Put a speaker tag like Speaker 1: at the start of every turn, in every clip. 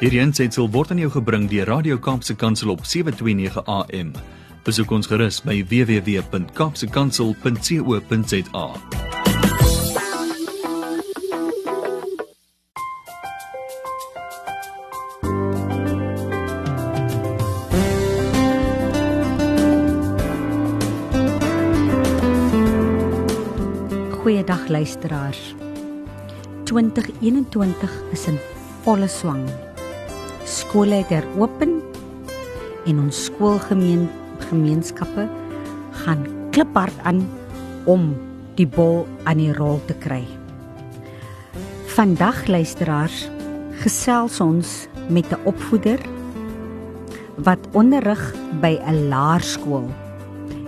Speaker 1: Hierdie aanseit word aan jou gebring deur Radio Kaapse Kansel op 7:29 AM. Besoek ons gerus by www.kapsekansel.co.za.
Speaker 2: Goeiedag luisteraars. 2021 is in volle swang. Skole het heropen en ons skoolgemeen gemeenskappe gaan kliphard aan om die bol aan die rol te kry. Vandag luisteraars gesels ons met 'n opvoeder wat onderrig by 'n laerskool.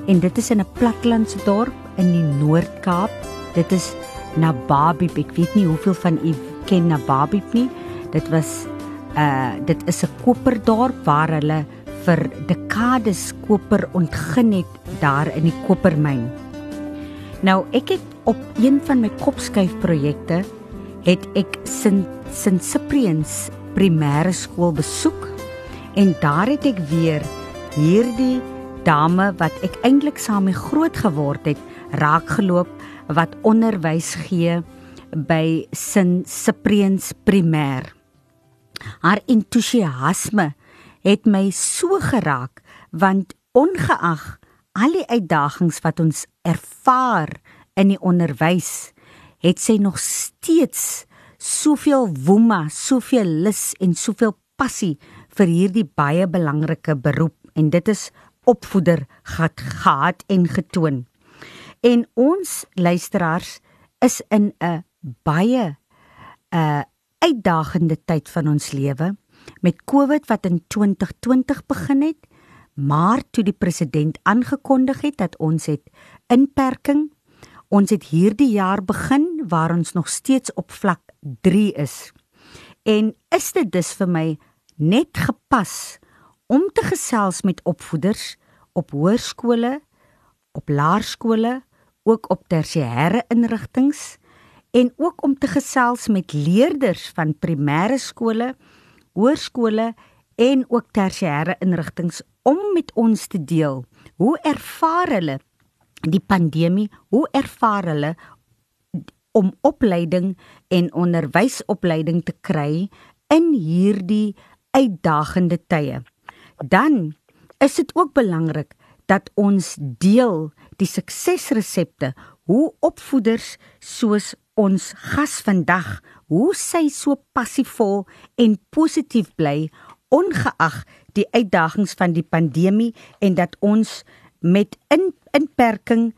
Speaker 2: En dit is in 'n plattelandse dorp in die Noord-Kaap. Dit is Nababiep. Ek weet nie hoeveel van u ken Nababiep nie. Dit was uh dit is 'n koperdorp waar hulle vir dekades koper ontgin het daar in die kopermyn. Nou ek het op een van my kopskuif projekte het ek Sint Sint Cyprian's primêre skool besoek en daar het ek weer hierdie dame wat ek eintlik saam mee groot geword het raakgeloop wat onderwys gee by Sint Cyprian's primêr. Haar entoesiasme het my so geraak want ongeag al die uitdagings wat ons ervaar in die onderwys, het sy nog steeds soveel woema, soveel lus en soveel passie vir hierdie baie belangrike beroep en dit is opvoeder gehad, gehad en getoon. En ons luisteraars is in 'n baie 'n uh, uitdagende tyd van ons lewe met COVID wat in 2020 begin het, maar toe die president aangekondig het dat ons het inperking, ons het hierdie jaar begin waar ons nog steeds op vlak 3 is. En is dit dus vir my net gepas om te gesels met opvoeders op hoërskole, op laerskole, ook op tersiêre instellings en ook om te gesels met leerders van primêre skole, hoërskole en ook tersiêre instellings om met ons te deel hoe ervaar hulle die pandemie, hoe ervaar hulle om opleiding en onderwysopleiding te kry in hierdie uitdagende tye. Dan is dit ook belangrik dat ons deel die suksesresepte hoe opvoeders soos ons gas vandag hoe sy so passievol en positief bly ongeag die uitdagings van die pandemie en dat ons met in, inperking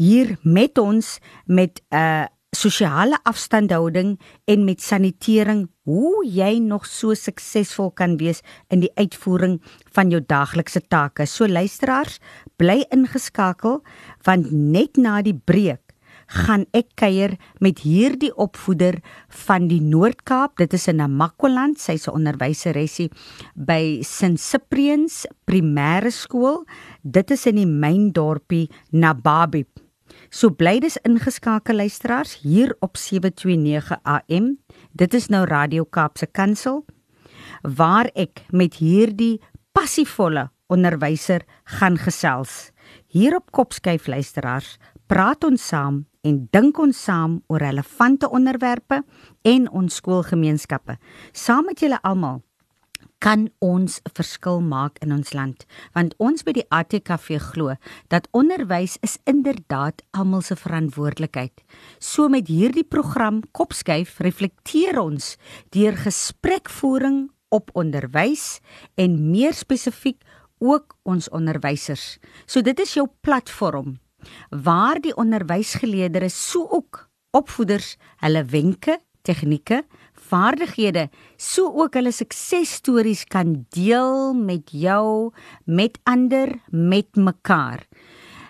Speaker 2: hier met ons met 'n uh, sosiale afstandhouding en met sanitering hoe jy nog so suksesvol kan wees in die uitvoering van jou daaglikse take. So luisteraars, bly ingeskakel want net na die breek gaan ek kuier met hierdie opvoeder van die Noord-Kaap. Dit is in Namakwaland. Sy's 'n onderwyseresie by St Cyprian's Primêre Skool. Dit is in die myn dorpie Nababi. So bly dis ingeskakel luisteraars hier op 729 AM. Dit is nou Radio Kaapse Kansel waar ek met hierdie passievolle onderwyser gaan gesels. Hier op Kopskyf luisteraars, praat ons saam en dink ons saam oor relevante onderwerpe en ons skoolgemeenskappe. Saam met julle almal kan ons 'n verskil maak in ons land, want ons by die ATKV glo dat onderwys is inderdaad almal se verantwoordelikheid. So met hierdie program Kopskuif reflekteer ons deur gesprekvoering op onderwys en meer spesifiek ook ons onderwysers. So dit is jou platform waar die onderwysgeleerders so ook opvoeders hulle wenke, tegnieke, vaardighede, so ook hulle suksesstories kan deel met jou, met ander, met mekaar.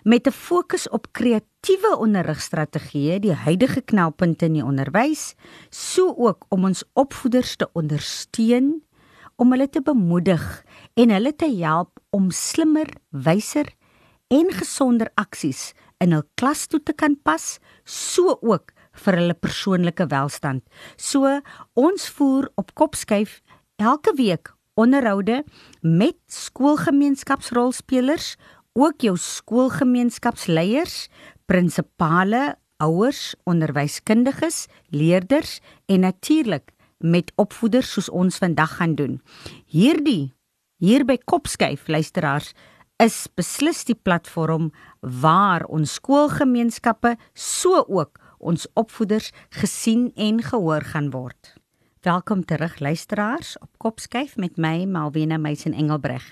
Speaker 2: Met 'n fokus op kreatiewe onderrigstrategieë, die huidige knelpunte in die onderwys, so ook om ons opvoeders te ondersteun, om hulle te bemoedig en hulle te help om slimmer, wyser en gesonder aksies in hul klas toe te kan pas, so ook vir hulle persoonlike welstand. So ons voer op kopskuif elke week onderhoude met skoolgemeenskapsrolspelers, ook jou skoolgemeenskapsleiers, prinsipale, ouers, onderwyskundiges, leerders en natuurlik met opvoeders soos ons vandag gaan doen. Hierdie hier by Kopskyf luisteraars is beslis die platform waar ons skoolgemeenskappe so ook ons opvoeders gesien en gehoor gaan word. Welkom terug luisteraars op Kopskyf met my Malwena Meisen Engelbreg.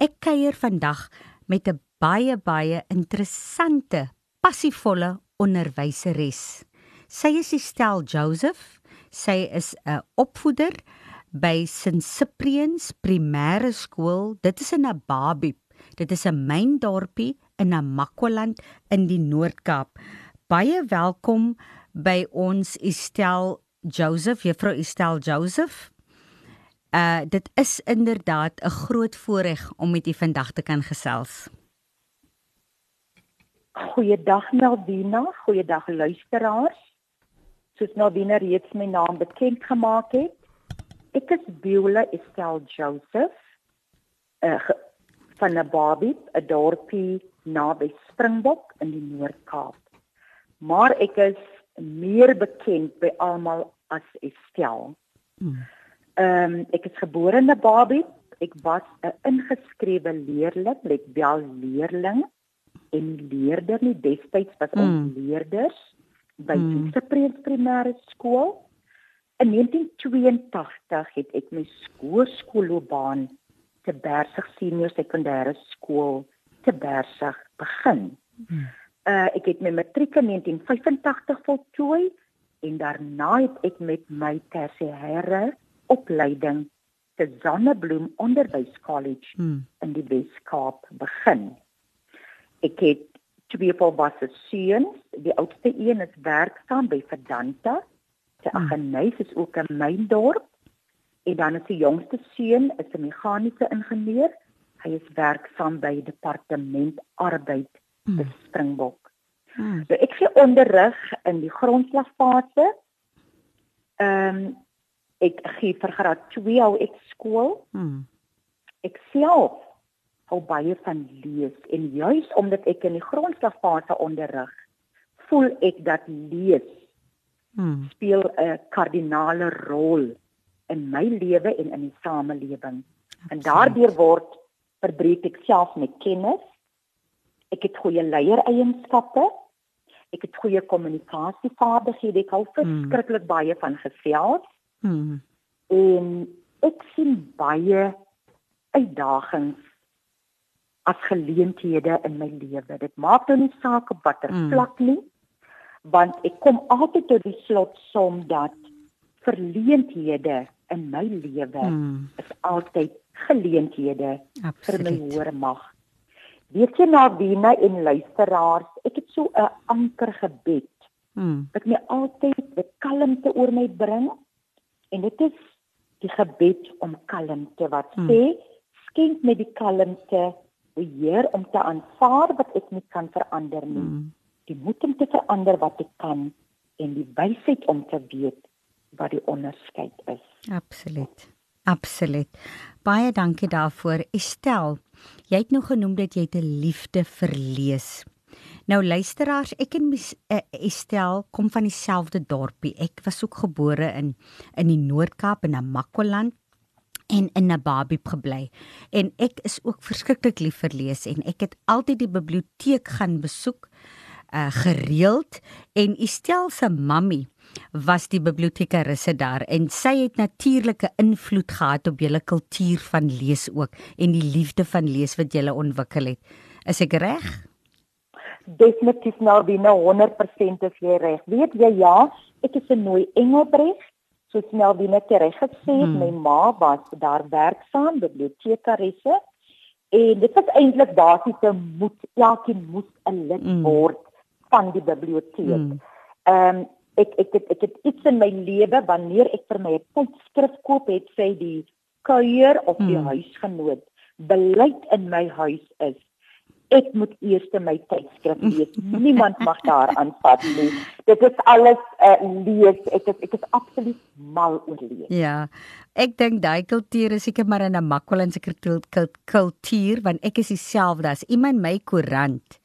Speaker 2: Ek kuier vandag met 'n baie baie interessante, passievolle onderwyseres. Sy is Estel Joseph. Sy is 'n opvoeder by St Cyprian's Primêre Skool. Dit is in 'n Babie. Dit is 'n myn dorpie in Namakwaland in die Noord-Kaap. Baie welkom by ons Estel Joseph, Juffrou Estel Joseph. Uh dit is inderdaad 'n groot voorreg om met u vandag te kan gesels.
Speaker 3: Goeiedag Melvina, goeiedag luisteraars. Soos Melvina reeds my naam bekend gemaak het, ek is Beulah Estel Joseph, uh, van 'n Babie, 'n dorpie naby Springbok in die Noord-Kaap. Maar ek is meer bekend by almal as Estel. Hmm. Ehm um, ek is gebore in 'n Babie. Ek was 'n ingeskrewe leerling, let wel leerling en leerder nie destyds was ons mm. leerders by mm. die Prins Primêre Skool. In 1982 het ek my skoolskoolloopbaan te Bersig Senior Sekondêre Skool te Bersig begin. Mm. Uh ek het my matriek in 1985 voltooi en daarna het ek met my tersiêre opleiding te Zonnebloem Onderwyskollege mm. in die Wes-Kaap begin. Ek het twee volwasse seuns. Die oudste een is werksaam by Verdanta. Sy hmm. aggenys is ook in my dorp. En dan is die jongste seun is 'n meganiese ingenieur. Hy is werksaam by departement arbeid by hmm. Springbok. Hmm. So ek gee onderrig in die grondslagfase. Ehm um, ek gee vir graad 2 al ek skool. Hmm. Ek self hou baie van lees en juis omdat ek in die grondslagfase onderrig, voel ek dat lees hmm. speel 'n kardinale rol in my lewe en in die samelewing. En daardeur word verbreek ek self met kennis. Ek het goeie leiereienskappe. Ek het goeie kommunikasievaardighede. Ek hou hmm. verskriklik hmm. baie van gesels. Hmm. En ek sien baie uitdagings as geleenthede in my lewe. Dit maak nou nie saak op watter mm. vlak nie, want ek kom altyd tot die slotsom dat verleenthede in my lewe mm. is altyd geleenthede Absoluut. vir my hoor mag. Weet jy nou Wiener en luisteraars, ek het so 'n anker gebed. Mm. Wat my altyd die kalmte oor my bring en dit is die gebed om kalmte wat mm. sê skenk my die kalmte beheer om te aanvaar wat ek nie kan verander nie. Mm. Die moed om te verander wat ek kan en die wysheid om te weet wat die onderskeid is.
Speaker 2: Absoluut. Absoluut. Baie dankie daarvoor. Estel, jy het nou genoem dat jy 'n liefde vir lees. Nou luisteraars, ek en uh, Estel kom van dieselfde dorpie. Ek was ook gebore in in die Noord-Kaap in Namakwaland en in 'n Babie gebly. En ek is ook verskriklik lief vir lees en ek het altyd die biblioteek gaan besoek uh gereeld en Estel se mammy was die bibliotekarisse daar en sy het natuurlike invloed gehad op julle kultuur van lees ook en die liefde van lees wat julle ontwikkel het. Is ek reg?
Speaker 3: Definitief nou binne 100% is jy reg. Weet jy ja, ek is 'n nooi Engelbreg soos Melvina reg gesê het, hmm. my ma was daar werksaam, bibliotekaresse. En dit was eintlik basiese moet elkeen moet 'n lid hmm. word van die biblioteek. Hmm. Ehm um, ek ek het ek het iets in my lewe wanneer ek vir my 'n tydskrif koop het, sê die kuier of die hmm. huisgenoot, beleid in my huis is ek moet eers my tydskrif lees. Niemand mag daar aanvat nie. Dit is alles uh, lees. Ek is ek is absoluut mal oorleef.
Speaker 2: Ja. Ek dink daai kultuur is seker maar in 'n Makwalandse kultuur want ek is dieselfde as iemand my koerant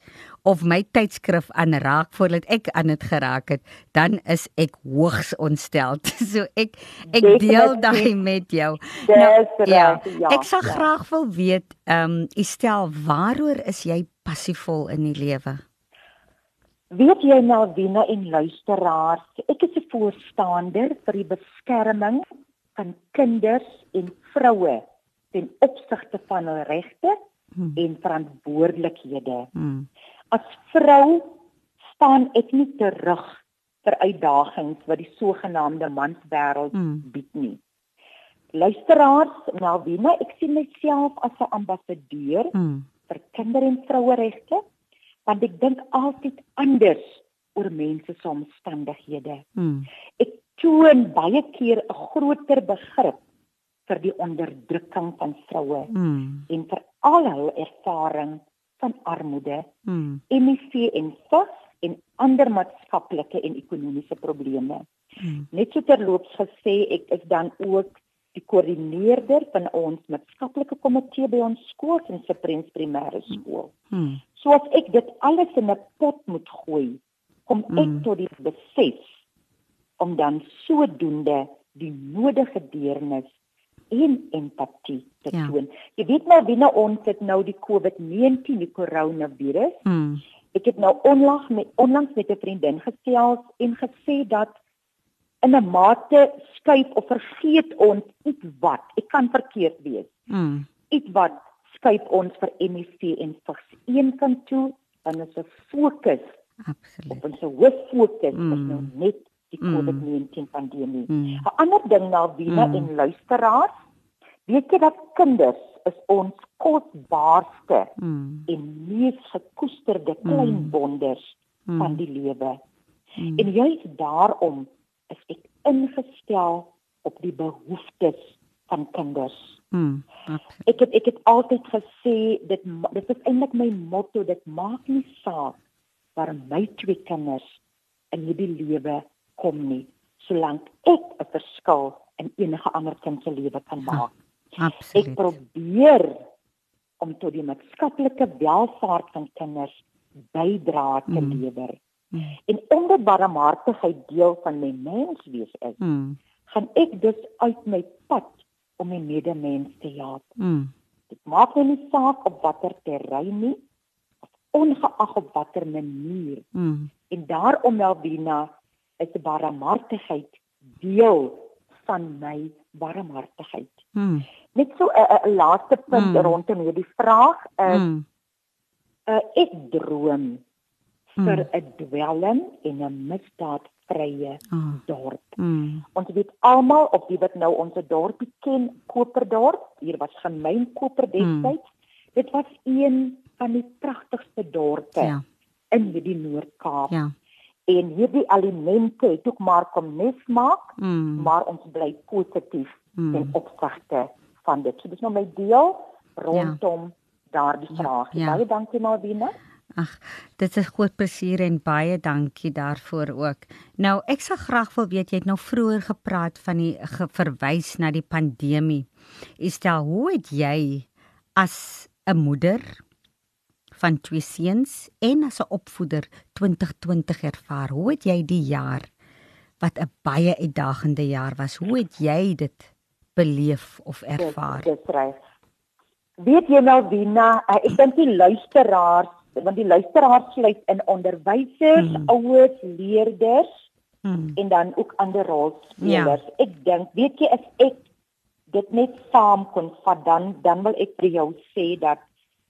Speaker 2: of my tydskrif aanraak voordat ek aan dit geraak het, dan is ek hoogs ontstel. So ek ek deel daai met jou.
Speaker 3: Nou, ja,
Speaker 2: ja, ek sal ja. graag wil weet, ehm um, Estel, waaroor is jy passievol in die lewe?
Speaker 3: Weet jy nou Wina en luisteraars, ek is 'n voorstander vir die beskerming van kinders en vroue ten opsigte van hul regte hmm. en verantwoordelikhede. Hmm. As vrou staan ek nie terug vir uitdagings wat die sogenaamde manswêreld hmm. bied nie. Luisteraars, nou Wina, ek sien myself as 'n ambassadeur hmm. vir kinder en vroueregte want ek dink altyd anders oor mense se omstandighede. Hmm. Ek toon baie keer 'n groter begrip vir die onderdrukking van vroue hmm. en vir al hul ervaring van armoede, hmm. HIV en SARS en ander maatskaplike en ekonomiese probleme. Hmm. Net so terloops gesê, ek is dan ook die koördineerder van ons maatskaplike komitee by ons skool in Seprens Primêre Skool. Hmm. So as ek dit alles in 'n pot moet gooi, kom ek mm. tot die besef om dan sodoende die nodige deernis en empatie te ja. toon. Jy weet nou binne ons het nou die COVID-19, die koronavirus. Mm. Ek het nou onlangs met onlangs met 'n vriendin gesels en gesê dat in 'n mate skuif of vergeet ons iets wat. Ek kan verkeerd wees. Mm. Iets wat skuif ons vir MEC en vigs een kant toe dan is 'n fokus absoluut op ons hoof fokus mm. is nou net die mm. COVID-19 pandemie. Mm. 'n Ander ding na wiele mm. en luisteraars, weet jy dat kinders is ons kosbaarste mm. en mees gekoesterde klein mm. wonders mm. van die lewe. Mm. En juist daarom is ek ingestel op die behoeftes van kinders. Hmm. Ek het ek het altyd gesê dit dit is eintlik my motto, dit maak nie saak waar my twee kinders in hierdie lewe kom nie, solank ek 'n verskil in enige ander kind se lewe kan maak.
Speaker 2: Ja, absoluut.
Speaker 3: Ek probeer om tot die maatskaplike welfaart van kinders bydra te hmm. lewer. Hmm. En omdat barmhartigheid deel van my menswees is, hmm. gaan ek dus uit my pad om my medemens te help. Mm. Dit maak nie saak op watter terrein nie, ongeag op watter manier. Mm. En daarom Melvina is barmhartigheid deel van my barmhartigheid. Mm. Net so 'n laaste punt mm. rondom hierdie vraag is mm. uh, ek droom vir mm. 'n dwelm en 'n misdaad vrye oh. dorp. Mm. Ons weet almal of die wat nou ons dorpie ken, Koperdorp, hier was gemeen Koper destyds. Mm. Dit was een van die pragtigste dorpe ja. in die Noord-Kaap. Ja. En hierdie alimente het ook maar kom nes maak, mm. maar ons bly positief mm. ten opsigte van dit. So dis nou my deel rondom ja. daardie vraag. Ja. Ja. Baie dankie Malvina.
Speaker 2: Ag, dit is groot plesier en baie dankie daarvoor ook. Nou, ek sal graag wil weet jy het nou vroeër gepraat van die verwys na die pandemie. Stel, hoe het jy as 'n moeder van twee seuns en as 'n opvoeder 2020 ervaar? Hoe het jy die jaar wat 'n baie uitdagende jaar was, hoe het jy dit beleef of ervaar?
Speaker 3: Dit is reg. Weet jy nou, Dina, ek dink die luisteraars want die luisteraars sluit in onderwysers, mm. ouers, leerders mm. en dan ook ander rolspelers. Ja. Ek dink, weet jy as ek dit net saam kon vat dan dan wil ek vir jou sê dat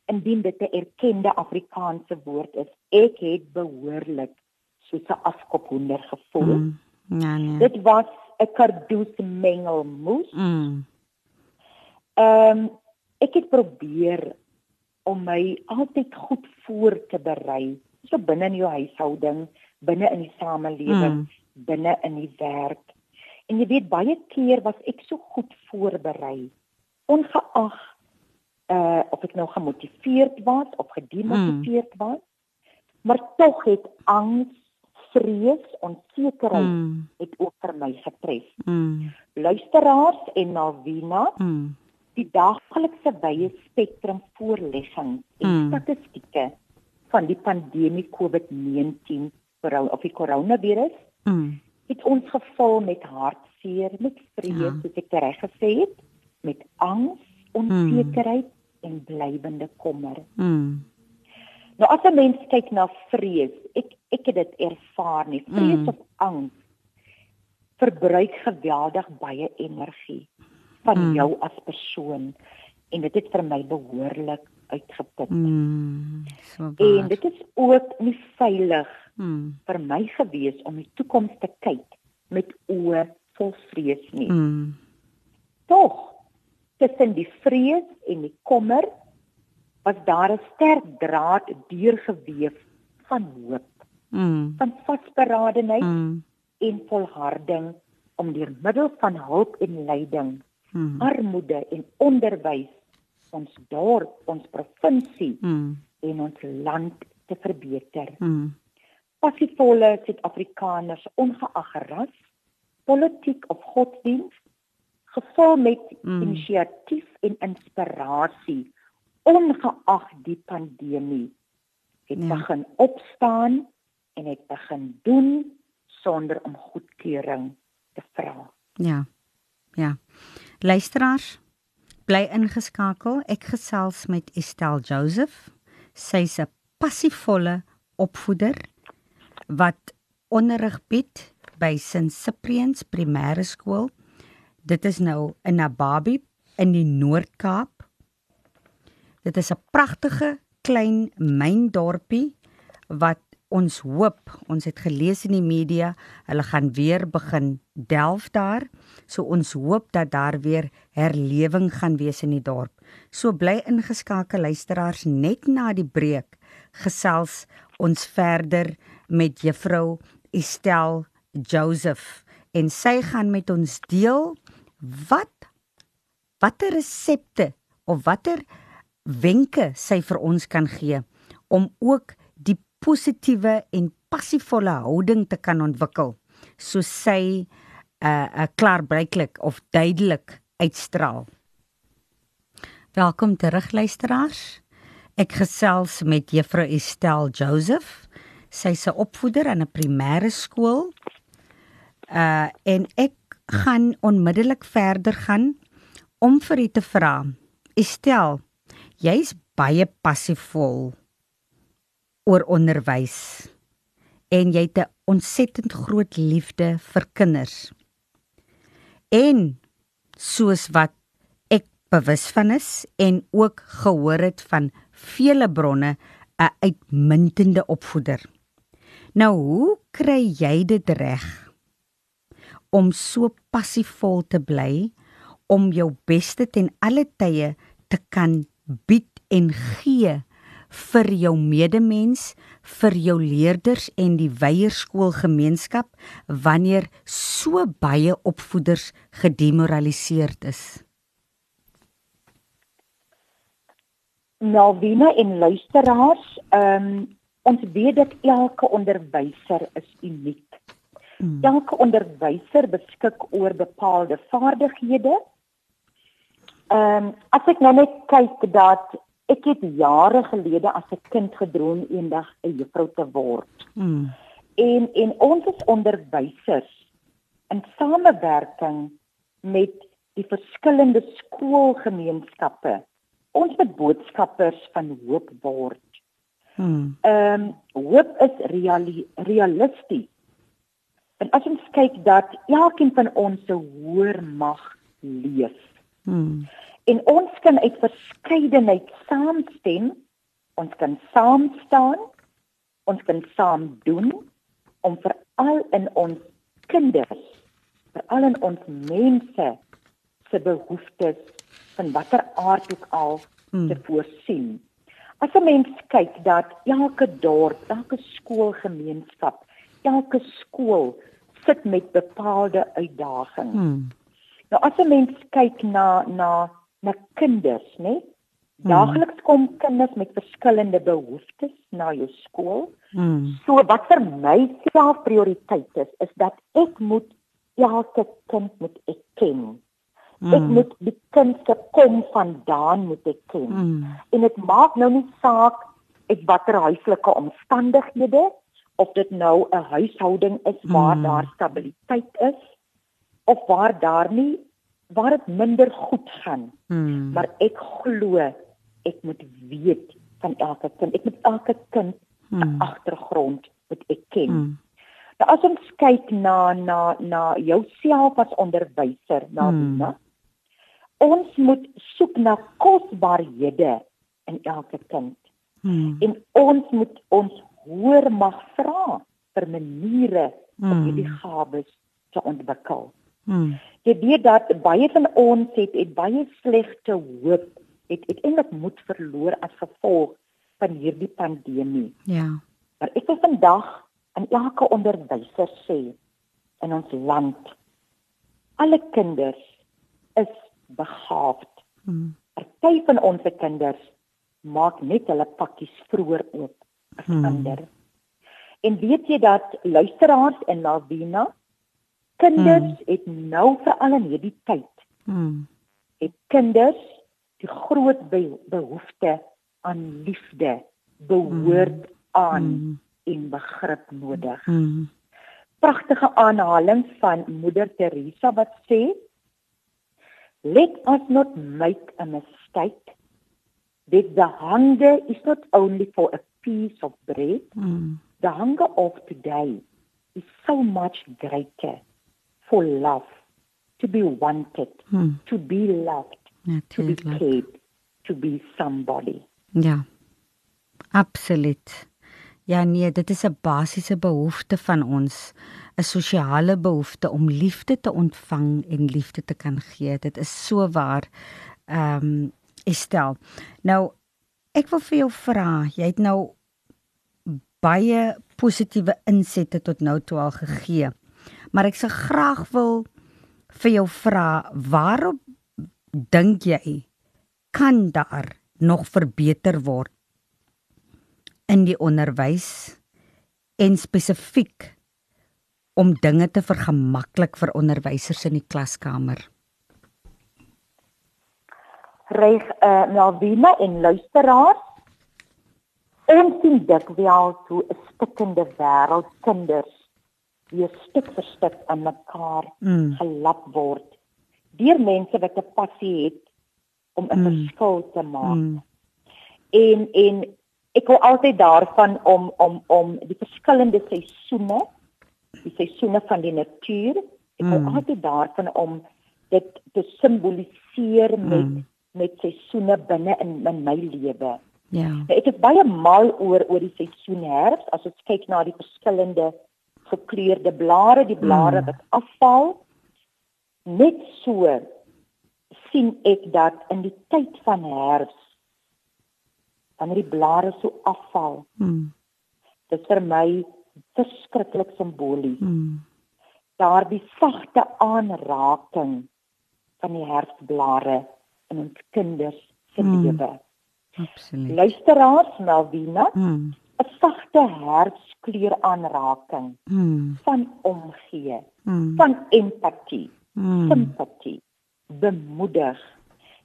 Speaker 3: indien dit 'n erkende Afrikaanse woord is, ek het behoorlik soos 'n afkophoender gevoel. Mm. Ja nee. Dit was 'n kardoes mengelmoes. Mm. Ehm um, ek het probeer om my altyd goed voor te berei, so binne in jou huishouding, binne in die samelewing, mm. binne in die werk. En jy weet baie keer was ek so goed voorberei, ongeag uh of ek nou gemotiveerd was of gedemotiveerd mm. was, maar tog het angs, vrees, onsekerheid
Speaker 2: Mm.
Speaker 3: het ook vir my getref.
Speaker 2: Mm.
Speaker 3: Luisteraars en Malvina,
Speaker 2: Mm.
Speaker 3: die daaglikse wye spektrum voorlegging en
Speaker 2: Mm.
Speaker 3: statistieke van die pandemie COVID-19 corona- of die coronavirus
Speaker 2: Mm.
Speaker 3: het ons gevul met hartseer, met vrees,
Speaker 2: Ja.
Speaker 3: soos ek reg gesê het, met angs, onsekerheid en blywende kommer.
Speaker 2: Mm.
Speaker 3: Nou as 'n mens kyk na vrees, ek ek het dit ervaar nie. Vrees
Speaker 2: Mm.
Speaker 3: of angs verbruik geweldig baie energie van
Speaker 2: Mm.
Speaker 3: jou as persoon en dit het vir my behoorlik uitgeput.
Speaker 2: Mm. So
Speaker 3: En
Speaker 2: waar.
Speaker 3: dit is ook nie veilig
Speaker 2: Mm.
Speaker 3: vir my gewees om die toekoms te kyk met oë vol vrees nie.
Speaker 2: Mm.
Speaker 3: Tog tussen die vrees en die kommer was daar 'n sterk draad deurgeweef van hoop,
Speaker 2: Mm.
Speaker 3: van vasberadenheid
Speaker 2: Mm.
Speaker 3: en volharding om deur middel van hulp en leiding,
Speaker 2: Mm.
Speaker 3: armoede en onderwys ons dorp, ons provinsie
Speaker 2: Mm.
Speaker 3: en ons land te verbeter.
Speaker 2: Mm.
Speaker 3: Passievolle Suid-Afrikaners ongeag ras, politiek of godsdiens, gevul met
Speaker 2: Mm.
Speaker 3: inisiatief en inspirasie ongeag die pandemie het
Speaker 2: Ja.
Speaker 3: begin opstaan en het begin doen sonder om goedkeuring te vra.
Speaker 2: Ja. Ja. Luisteraars, bly ingeskakel. Ek gesels met Estelle Joseph. Sy's 'n passievolle opvoeder wat onderrig bied by St Cyprian's Primêre Skool. Dit is nou in Nababi in die Noord-Kaap. Dit is 'n pragtige klein myndorpie wat ons hoop, ons het gelees in die media, hulle gaan weer begin delf daar. So ons hoop dat daar weer herlewing gaan wees in die dorp. So bly ingeskakel luisteraars net na die breek gesels ons verder met juffrou Estel Joseph en sy gaan met ons deel wat watter resepte of watter wenke sy vir ons kan gee om ook die positiewe en passievolle houding te kan ontwikkel soos sy 'n uh, uh, klaarblyklik of duidelik uitstraal. Welkom terug luisteraars. Ek gesels met juffrou Estel Joseph. Sy's 'n opvoeder aan 'n primêre skool. Uh en ek gaan onmiddellik verder gaan om vir u te vra. Estel, jy's baie passievol oor onderwys en jy het 'n ontsettend groot liefde vir kinders. En soos wat ek bewus van is en ook gehoor het van vele bronne 'n uitmuntende opvoeder. Nou hoe kry jy dit reg om so passievol te bly om jou beste ten alle tye te kan bied en gee vir jou medemens, vir jou leerders en die weierskoolgemeenskap wanneer so baie opvoeders gedemoraliseerd is.
Speaker 3: Melvina en luisteraars, ehm um, ons weet dat elke onderwyser is uniek.
Speaker 2: Mm.
Speaker 3: Elke onderwyser beskik oor bepaalde vaardighede. Ehm um, as ek nou net kyk dat ek het jare gelede as 'n kind gedroom eendag 'n juffrou te word.
Speaker 2: Mm.
Speaker 3: En en ons is onderwysers in samewerking met die verskillende skoolgemeenskappe. Ons moet boodskappers van hoop word.
Speaker 2: Mm.
Speaker 3: Ehm um, hoop is reali realisties. En as ons kyk dat elkeen van ons se hoër mag leef
Speaker 2: Mm.
Speaker 3: en ons kan uit verskeidenheid saamstem, ons kan saam staan, ons kan saam doen om veral in ons kinders, veral in ons mense se behoeftes van watter aard ook al
Speaker 2: Mm.
Speaker 3: te voorsien. As 'n mens kyk dat elke dorp, elke skoolgemeenskap, elke skool sit met bepaalde uitdagings.
Speaker 2: Mm.
Speaker 3: Nou as 'n mens kyk na na na kinders, né? Daagliks kom kinders met verskillende behoeftes na jou skool.
Speaker 2: Mm.
Speaker 3: So wat vir my self prioriteit is, is dat ek moet elke kind moet ek ken.
Speaker 2: Mm.
Speaker 3: Ek moet die kind se kom vandaan moet ek ken.
Speaker 2: Mm.
Speaker 3: En dit maak nou nie saak uit watter huislike omstandighede of dit nou 'n huishouding is waar
Speaker 2: Mm.
Speaker 3: daar stabiliteit is of waar daar nie waar dit minder goed gaan.
Speaker 2: Mm.
Speaker 3: Maar ek glo ek moet weet van elke kind. Ek moet elke kind se
Speaker 2: Mm.
Speaker 3: agtergrond moet ek ken.
Speaker 2: Mm.
Speaker 3: Nou as ons kyk na na na jouself as onderwyser, na
Speaker 2: Hmm.
Speaker 3: Dina. Ons moet soek na kosbarehede in elke kind
Speaker 2: Mm.
Speaker 3: en ons moet ons hoor mag vra vir maniere om
Speaker 2: Mm.
Speaker 3: hierdie gawes te ontwikkel.
Speaker 2: Mm.
Speaker 3: Jy weet dat baie van ons het het baie slegte hoop, het uiteindelik moed verloor as gevolg van hierdie pandemie.
Speaker 2: Ja.
Speaker 3: Maar ek wil vandag aan elke onderwyser sê in ons land, alle kinders is begaafd.
Speaker 2: Mm.
Speaker 3: Party van ons kinders maak net hulle pakkies vroeër oop as
Speaker 2: Hmm.
Speaker 3: ander. En weet jy dat luisteraars in Lavina kinders het nou veral in hierdie tyd
Speaker 2: Mm.
Speaker 3: het kinders die groot be behoefte aan liefde, behoort aan
Speaker 2: Mm.
Speaker 3: en begrip nodig.
Speaker 2: Mm.
Speaker 3: Pragtige aanhaling van Moeder Teresa wat sê Let us not make a mistake that the hunger is not only for a piece of bread
Speaker 2: Mm.
Speaker 3: the hunger of today is so much greater for love to be wanted
Speaker 2: Mm.
Speaker 3: to be loved to be
Speaker 2: Natuurlik.
Speaker 3: cared to be somebody
Speaker 2: Ja. Absoluut. Ja nee, dit is 'n basiese behoefte van ons, 'n sosiale behoefte om liefde te ontvang en liefde te kan gee. Dit is so waar. Ehm um, Estel. Nou ek wil vir jou vra, jy het nou baie positiewe insette tot nou toe al gegee. Maar ek sou graag wil vir jou vra, waarop dink jy kan daar nog verbeter word in die onderwys en spesifiek om dinge te vergemaklik vir onderwysers in die klaskamer.
Speaker 3: reg uh, Melvina en luisteraars ons sien dikwels hoe 'n stikkende wêreld kinders weer stuk vir stuk aan mekaar
Speaker 2: Mm.
Speaker 3: gelap word deur mense wat 'n passie het om 'n
Speaker 2: Mm.
Speaker 3: verskil te maak.
Speaker 2: Mm.
Speaker 3: En en ek hou altyd daarvan om om om die verskillende seisoene, die seisoene van die natuur, ek hou
Speaker 2: Mm.
Speaker 3: altyd daarvan om dit te simboliseer met
Speaker 2: Mm.
Speaker 3: met seisoene binne in in my lewe.
Speaker 2: Ja.
Speaker 3: Ek is baie mal oor oor die seisoen herfs as ons kyk na die verskillende gekleurde blare, die blare
Speaker 2: Mm.
Speaker 3: wat afval. Net so sien ek dat in die tyd van herfs wanneer die blare so afval,
Speaker 2: Mm.
Speaker 3: dit vir my verskriklik simbolies.
Speaker 2: Mm.
Speaker 3: Daardie sagte aanraking van die herfsblare in ons kinders se
Speaker 2: Mm.
Speaker 3: lewe.
Speaker 2: Absoluut.
Speaker 3: Luisteraars, Melvina,
Speaker 2: Mm.
Speaker 3: 'n sagte herfskleur aanraking
Speaker 2: Mm.
Speaker 3: van omgee,
Speaker 2: Mm.
Speaker 3: van empatie,
Speaker 2: Mm.
Speaker 3: simpatie, bemoedig.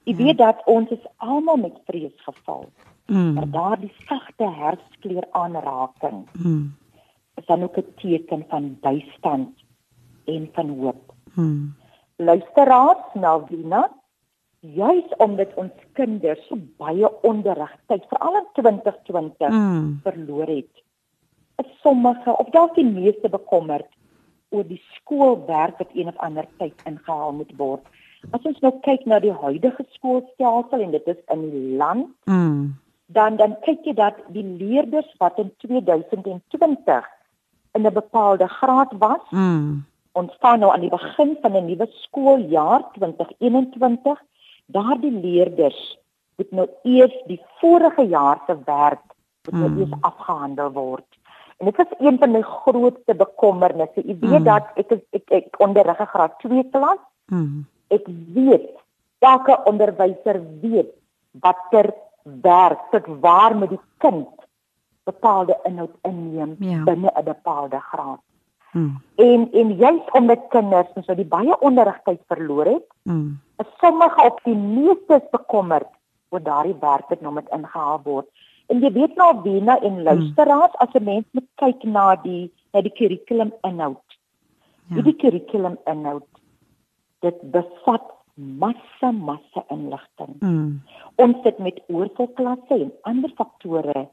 Speaker 3: Jy
Speaker 2: Ja.
Speaker 3: weet dat ons is almal met vrees geval, maar
Speaker 2: Mm.
Speaker 3: daardie sagte herfskleur aanraking
Speaker 2: Mm.
Speaker 3: is dan ook 'n teken van bystand en van hoop.
Speaker 2: Mm.
Speaker 3: Luisteraars, Melvina, juis omdat ons kinders so baie onderrigtyd veral in 2020
Speaker 2: Mm.
Speaker 3: verloor het. Is sommige of dalk die meeste bekommerd oor die skoolwerk wat een of ander tyd ingehaal moet word. As ons nou kyk na die huidige skoolstelsel en dit is in die land,
Speaker 2: Mm.
Speaker 3: dan dan kyk jy dat die leerders wat in 2020 in 'n bepaalde graad was,
Speaker 2: Mm.
Speaker 3: ons staan nou aan die begin van 'n nuwe skooljaar 2021. Daardie leerders moet nou eers die vorige jaar se werk moet nou
Speaker 2: Mm.
Speaker 3: eers afgehandel word. En dit is een van my grootste bekommernisse. Jy weet
Speaker 2: Mm.
Speaker 3: dat ek is, ek ek onderrig 'n graad 2 klas.
Speaker 2: Mm.
Speaker 3: Ek weet elke onderwyser weet watter werk tot waar met die kind bepaalde inhoud inneem
Speaker 2: Ja.
Speaker 3: binne 'n bepaalde graad.
Speaker 2: Mm.
Speaker 3: En en juis omdat kinders soos wat die baie onderrigtyd verloor het,
Speaker 2: Mm.
Speaker 3: is sommige op die meeste bekommerd oor daardie werk wat nou met ingehaal word. En jy weet nou Wena en luisteraars as 'n mens moet kyk na die na die kurrikulum inhoud.
Speaker 2: Ja.
Speaker 3: Hierdie kurrikulum inhoud dit bevat massa massa inligting.
Speaker 2: Mm.
Speaker 3: Ons sit met oorvolklasse en ander faktore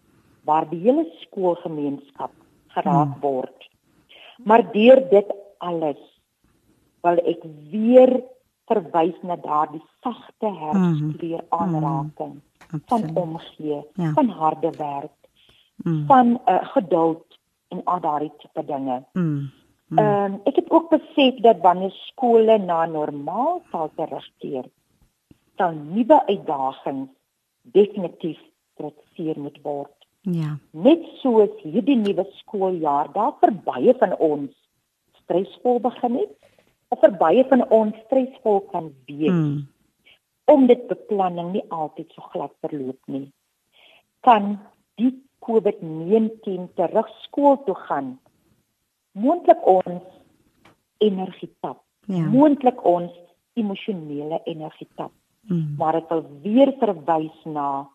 Speaker 3: waar die hele skoolgemeenskap geraak
Speaker 2: Hmm.
Speaker 3: word. Maar deur dit alles wil ek weer verwys na daardie sagte herfskleur aanraking van
Speaker 2: Hmm. Absoluut.
Speaker 3: omgee,
Speaker 2: Ja.
Speaker 3: van harde werk,
Speaker 2: Mm.
Speaker 3: van uh, geduld en al daardie tipe dinge.
Speaker 2: Mm.
Speaker 3: Ehm ek het ook besef dat wanneer skole na normaal sal terugkeer, sal nuwe uitdagings definitief getrotseer moet word.
Speaker 2: Ja.
Speaker 3: Net soos hierdie nuwe skooljaar daar vir baie van ons stresvol begin het, of vir baie van ons stresvol kan wees
Speaker 2: Mm.
Speaker 3: omdat beplanning nie altyd so glad verloop nie. Kan die COVID-19 terug skool toe gaan moontlik ons energie tap,
Speaker 2: Ja.
Speaker 3: moontlik ons emosionele energie tap,
Speaker 2: Mm.
Speaker 3: maar dit wil weer verwys na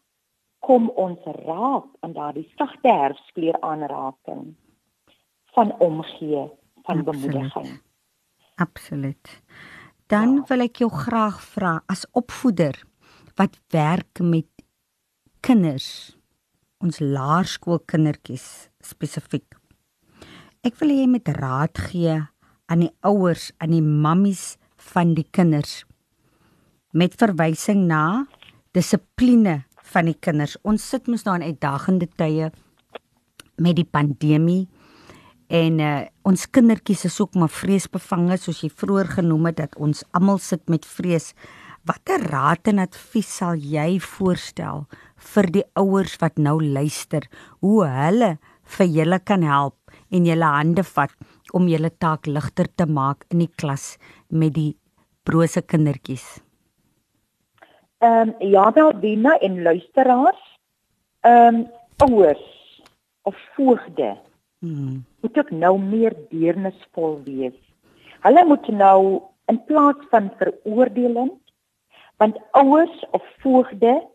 Speaker 3: kom ons raak aan daardie sagte herfskleur aanraking van omgee, van
Speaker 2: Absoluut.
Speaker 3: bemoediging.
Speaker 2: Absoluut. Dan wil ek jou graag vra as opvoeder wat werk met kinders, ons laerskoolkindertjies spesifiek. Ek wil hê jy moet raad gee aan die ouers, aan die mammies van die kinders met verwysing na dissipline van die kinders. Ons sit mos nou in uitdagende tye met die pandemie en uh, ons kindertjies is ook maar vreesbevange soos jy vroeër genoem het dat ons almal sit met vrees. Watter raad en advies sal jy voorstel vir die ouers wat nou luister hoe hulle vir julle kan help en julle hande vat om julle taak ligter te maak in die klas met die brose kindertjies?
Speaker 3: Ehm um, ja, Dalvina en luisteraars, ehm um, ouers of voogde
Speaker 2: Hmm.
Speaker 3: moet ook nou meer deernisvol wees. Hulle moet nou in plaas van veroordelend want ouers of voogde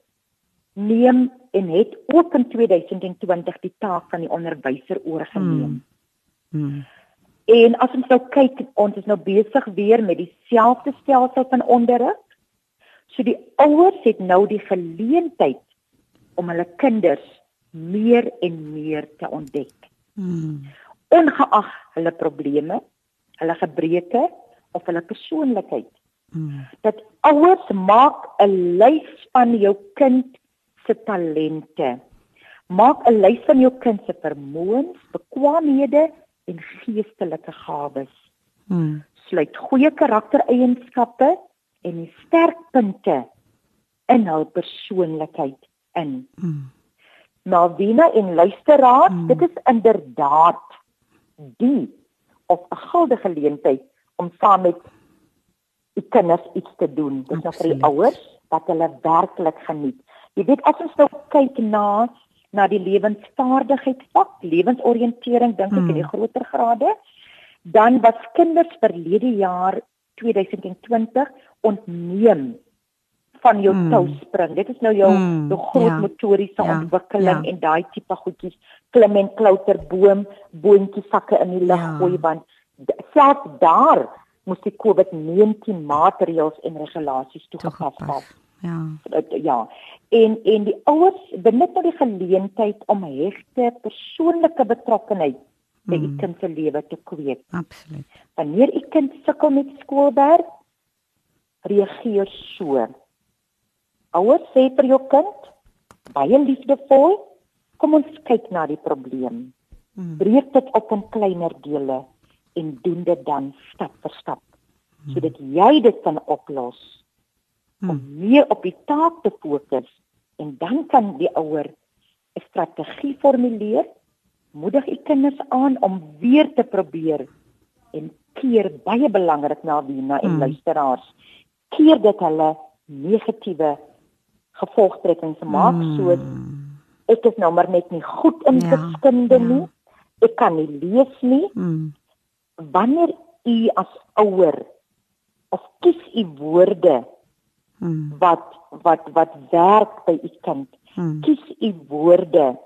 Speaker 3: neem en het ook in 2020 die taak van die onderwyser oorgeneem.
Speaker 2: Hmm.
Speaker 3: En as ons nou kyk, ons is nou besig weer met dieselfde stelsel van onderrig. So die ouers het nou die geleentheid om hulle kinders meer en meer te ontdek.
Speaker 2: Hmm.
Speaker 3: Ongeag hulle probleme, hulle gebreke of hulle persoonlikheid.
Speaker 2: Hmm.
Speaker 3: Dat ouers maak 'n lys van jou kind se talente. Maak 'n lys van jou kind se vermoëns, bekwaamhede en geestelike gawes.
Speaker 2: Hmm.
Speaker 3: Sluit goeie karaktereienskappe en die sterkpunte in hul persoonlikheid in.
Speaker 2: Hmm.
Speaker 3: Malvina en luisteraars,
Speaker 2: Mm.
Speaker 3: dit is inderdaad die of 'n goue geleentheid om saam met die kinders iets te doen. Dit is nou vir die ouers wat hulle werklik geniet. Jy weet as ons nou kyk na na die lewensvaardigheidsvak, lewensoriëntering dink ek
Speaker 2: Mm.
Speaker 3: in die groter grade, dan was kinders verlede jaar 2020 ontneem van jou
Speaker 2: Mm.
Speaker 3: touspring. Dit is nou jou
Speaker 2: Mm,
Speaker 3: jou groot
Speaker 2: ja.
Speaker 3: motoriese
Speaker 2: Ja,
Speaker 3: ontwikkeling
Speaker 2: ja.
Speaker 3: en daai tipe goedjies, klim en klouter boom, boontjies sakke in die lug
Speaker 2: Ja.
Speaker 3: gooi want d- selfs daar moes die COVID-19 maatreëls en regulasies toegepas word.
Speaker 2: Ja.
Speaker 3: Ja. En en die ouers benut nou die geleentheid om hegte persoonlike betrokkenheid by
Speaker 2: Mm.
Speaker 3: u kind se lewe te kweek.
Speaker 2: Absoluut.
Speaker 3: Wanneer u kind sukkel met skoolwerk, reageer so. Ouers sê vir jou kind, baie liefdevol, kom ons kyk na die probleem.
Speaker 2: Mm.
Speaker 3: Breek dit op in kleiner dele en doen dit dan stap vir stap sodat jy dit kan oplos om
Speaker 2: Mm.
Speaker 3: meer op die taak te fokus en dan kan die ouer 'n strategie formuleer, moedig u kinders aan om weer te probeer en keer baie belangrik na Wina en
Speaker 2: Mm.
Speaker 3: luisteraars, keer dit hulle negatiewe gevolgtrekkings maak
Speaker 2: Mm.
Speaker 3: soos ek is nou maar net nie goed in
Speaker 2: Ja,
Speaker 3: wiskunde
Speaker 2: ja.
Speaker 3: nie. Ek kan nie lees nie.
Speaker 2: Mm.
Speaker 3: Wanneer u as ouer of kies u woorde
Speaker 2: Mm.
Speaker 3: wat wat wat werk by u kind.
Speaker 2: Mm.
Speaker 3: Kies u woorde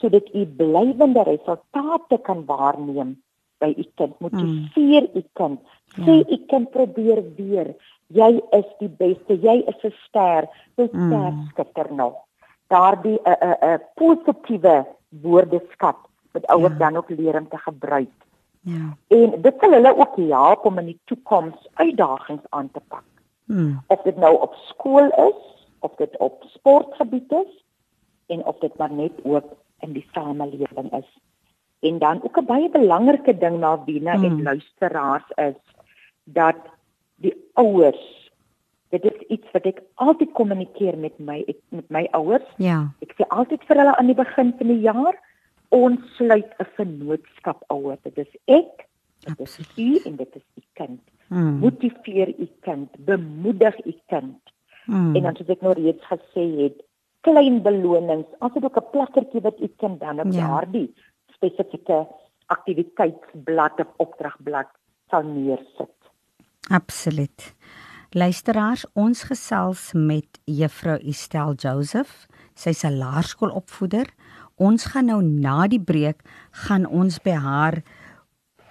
Speaker 3: sodat u blywende resultate kan waarneem by u kind. Motiveer u kind. Sê u kind probeer weer. Jy is die beste. Jy is 'n ster. Jy
Speaker 2: Mm.
Speaker 3: ster skitter nog. Daardie 'n 'n 'n positiewe woordeskat wat ouers
Speaker 2: Ja.
Speaker 3: dan ook leer om te gebruik.
Speaker 2: Ja.
Speaker 3: En dit sal hulle ook help om in die toekoms uitdagings aan te pak
Speaker 2: Mm.
Speaker 3: of dit nou op skool is of dit op sportgebied is en of dit maar net ook in die samelewing is. En dan ook 'n baie belangrike ding na Wena
Speaker 2: Hmm.
Speaker 3: en luisteraars is dat die ouers dit is iets wat ek altyd kommunikeer met my ek, met my ouers.
Speaker 2: Ja.
Speaker 3: Ek sê altyd vir hulle aan die begin van die jaar ons sluit 'n vennootskap ouer. Dit is ek, dit is u en dit is u kind
Speaker 2: Mm.
Speaker 3: motiveer u kind, bemoedig u kind.
Speaker 2: Mm.
Speaker 3: En dan soos ek nou reeds gesê het, klein belonings, asook ook 'n plakkertjie wat u kind dan op
Speaker 2: Ja.
Speaker 3: daardie spesifieke aktiwiteitsblad of opdragblad sal neersit.
Speaker 2: Absoluut. Luisteraars, ons gesels met Juffrou Estel Joseph. Sy's 'n laerskoolopvoeder. Ons gaan nou na die breek gaan ons by haar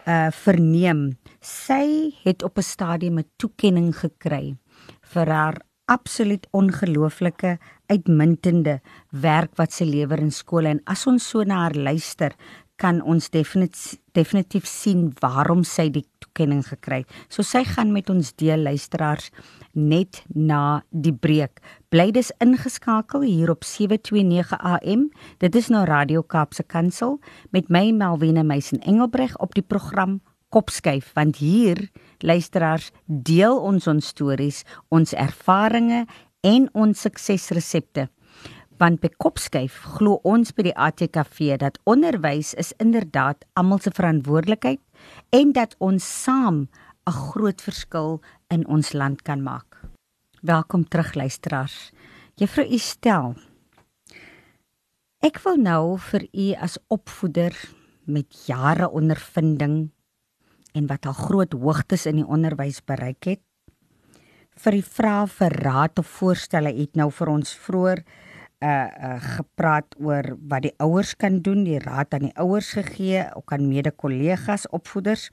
Speaker 2: uh verneem. Sy het op 'n stadium 'n toekenning gekry vir haar absoluut ongelooflike uitmuntende werk wat sy lewer in skole en as ons so na haar luister, kan ons definitief definitief sien waarom sy die toekenning gekry het. So sy gaan met ons deel luisteraars net na die breek. Bly dus ingeskakel hier op 729 AM. Dit is nou Radio Kaapse Kansel met my Melvina Meisen Engelbreg op die program Kopskuif want hier luisteraars deel ons ons stories, ons ervarings en ons suksesresepte. Want by Kopskuif glo ons by die ATKV dat onderwys is inderdaad almal se verantwoordelikheid en dat ons saam 'n groot verskil in ons land kan maak. Welkom terug luisteraars. Juffrou Estel. Ek wil nou vir u as opvoeder met jare ondervinding en wat al groot hoogtes in die onderwys bereik het, vir die vrae vir raad of voorstelle het nou vir ons vroeër uh uh gepraat oor wat die ouers kan doen, die raad aan die ouers gegee, ook aan mede-kollegas, opvoeders.